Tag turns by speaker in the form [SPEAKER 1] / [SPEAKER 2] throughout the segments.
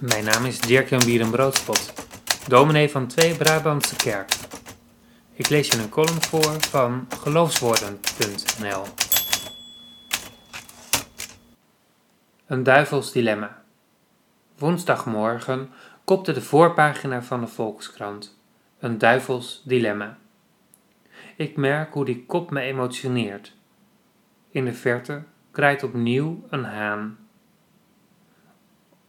[SPEAKER 1] Mijn naam is Dirk-Jan Bierenbroodspot, dominee van Twee Brabantse Kerk. Ik lees je een column voor van geloofswoorden.nl. Een duivels dilemma. Woensdagmorgen kopte de voorpagina van de Volkskrant. Een duivels dilemma. Ik merk hoe die kop me emotioneert. In de verte kraait opnieuw een haan.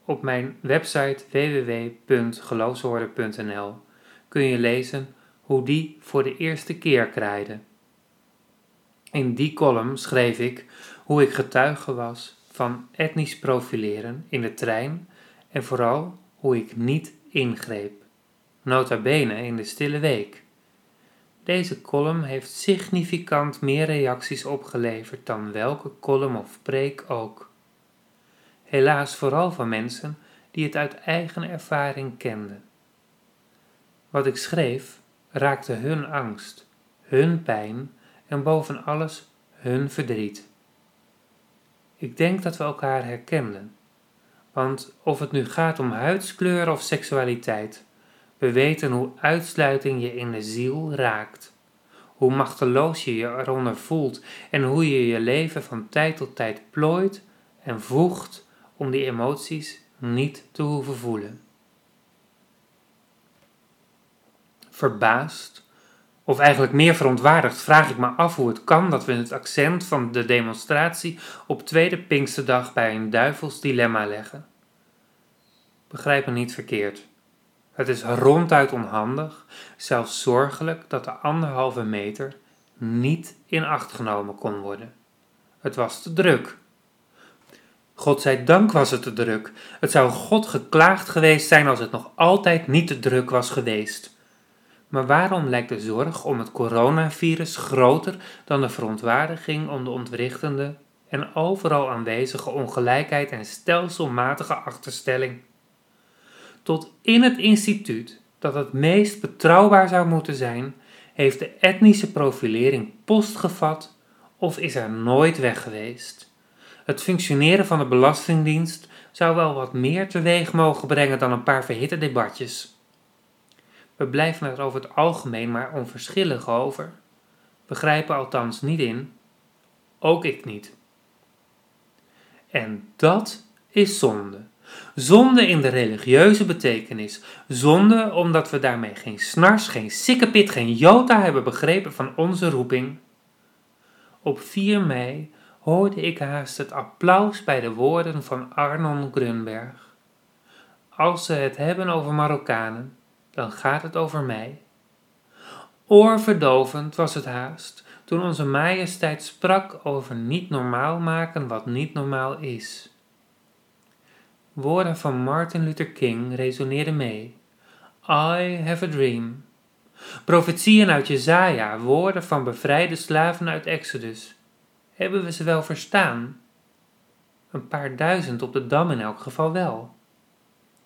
[SPEAKER 1] Op mijn website www.geloofswoorden.nl kun je lezen hoe die voor de eerste keer kraaide. In die column schreef ik hoe ik getuige was van etnisch profileren in de trein en vooral hoe ik niet ingreep. Nota bene in de stille week. Deze column heeft significant meer reacties opgeleverd dan welke column of preek ook helaas vooral van mensen die het uit eigen ervaring kenden. Wat ik schreef raakte hun angst, hun pijn en boven alles hun verdriet. Ik denk dat we elkaar herkenden, want of het nu gaat om huidskleur of seksualiteit, we weten hoe uitsluiting je in de ziel raakt, hoe machteloos je je eronder voelt en hoe je je leven van tijd tot tijd plooit en voegt om die emoties niet te hoeven voelen. Verbaasd, of eigenlijk meer verontwaardigd, vraag ik me af hoe het kan dat we het accent van de demonstratie op tweede Pinksterdag bij een duivels dilemma leggen. Begrijp me niet verkeerd. Het is ronduit onhandig, zelfs zorgelijk, dat de anderhalve meter niet in acht genomen kon worden. Het was te druk. God zij dank was het te druk. Het zou God geklaagd geweest zijn als het nog altijd niet te druk was geweest. Maar waarom lijkt de zorg om het coronavirus groter dan de verontwaardiging om de ontwrichtende en overal aanwezige ongelijkheid en stelselmatige achterstelling? Tot in het instituut, dat het meest betrouwbaar zou moeten zijn, heeft de etnische profilering post gevat of is er nooit weg geweest. Het functioneren van de Belastingdienst zou wel wat meer teweeg mogen brengen dan een paar verhitte debatjes. We blijven er over het algemeen maar onverschillig over. Begrijpen althans niet in, ook ik niet. En dat is zonde. Zonde in de religieuze betekenis. Zonde omdat we daarmee geen snars, geen sikkepit, geen jota hebben begrepen van onze roeping. Op 4 mei hoorde ik haast het applaus bij de woorden van Arnon Grunberg. Als ze het hebben over Marokkanen, dan gaat het over mij. Oorverdovend was het haast toen onze majesteit sprak over niet normaal maken wat niet normaal is. Woorden van Martin Luther King resoneerden mee. I have a dream. Profetieën uit Jezaja, woorden van bevrijde slaven uit Exodus. Hebben we ze wel verstaan? Een paar duizend op de dam in elk geval wel.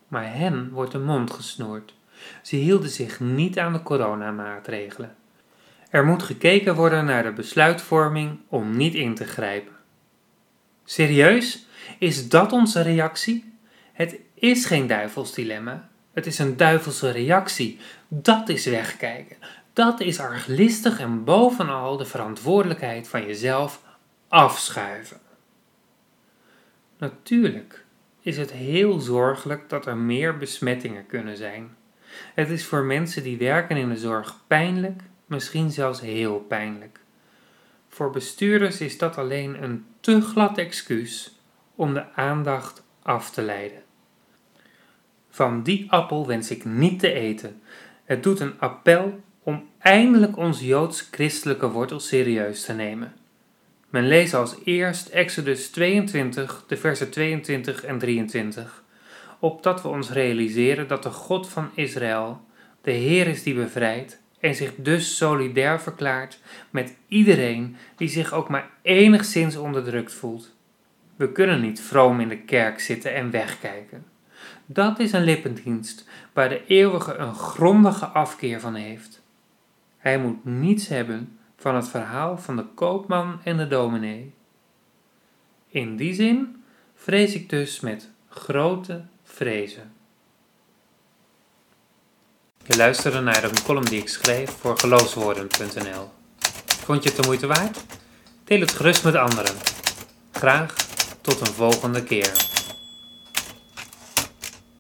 [SPEAKER 1] Maar hen wordt de mond gesnoerd. Ze hielden zich niet aan de coronamaatregelen. Er moet gekeken worden naar de besluitvorming om niet in te grijpen. Serieus? Is dat onze reactie? Het is geen duivelsdilemma. Het is een duivelse reactie. Dat is wegkijken. Dat is arglistig en bovenal de verantwoordelijkheid van jezelf afschuiven. Natuurlijk is het heel zorgelijk dat er meer besmettingen kunnen zijn. Het is voor mensen die werken in de zorg pijnlijk, misschien zelfs heel pijnlijk. Voor bestuurders is dat alleen een te glad excuus om de aandacht af te leiden. Van die appel wens ik niet te eten. Het doet een appel om eindelijk onze joods-christelijke wortel serieus te nemen. Men leest als eerst Exodus 22, de versen 22 en 23, opdat we ons realiseren dat de God van Israël de Heer is die bevrijdt en zich dus solidair verklaart met iedereen die zich ook maar enigszins onderdrukt voelt. We kunnen niet vroom in de kerk zitten en wegkijken. Dat is een lippendienst waar de eeuwige een grondige afkeer van heeft. Hij moet niets hebben van het verhaal van de koopman en de dominee. In die zin vrees ik dus met grote vrezen. Je luisterde naar een column die ik schreef voor geloofswoorden.nl. Vond je het de moeite waard? Deel het gerust met anderen. Graag tot een volgende keer.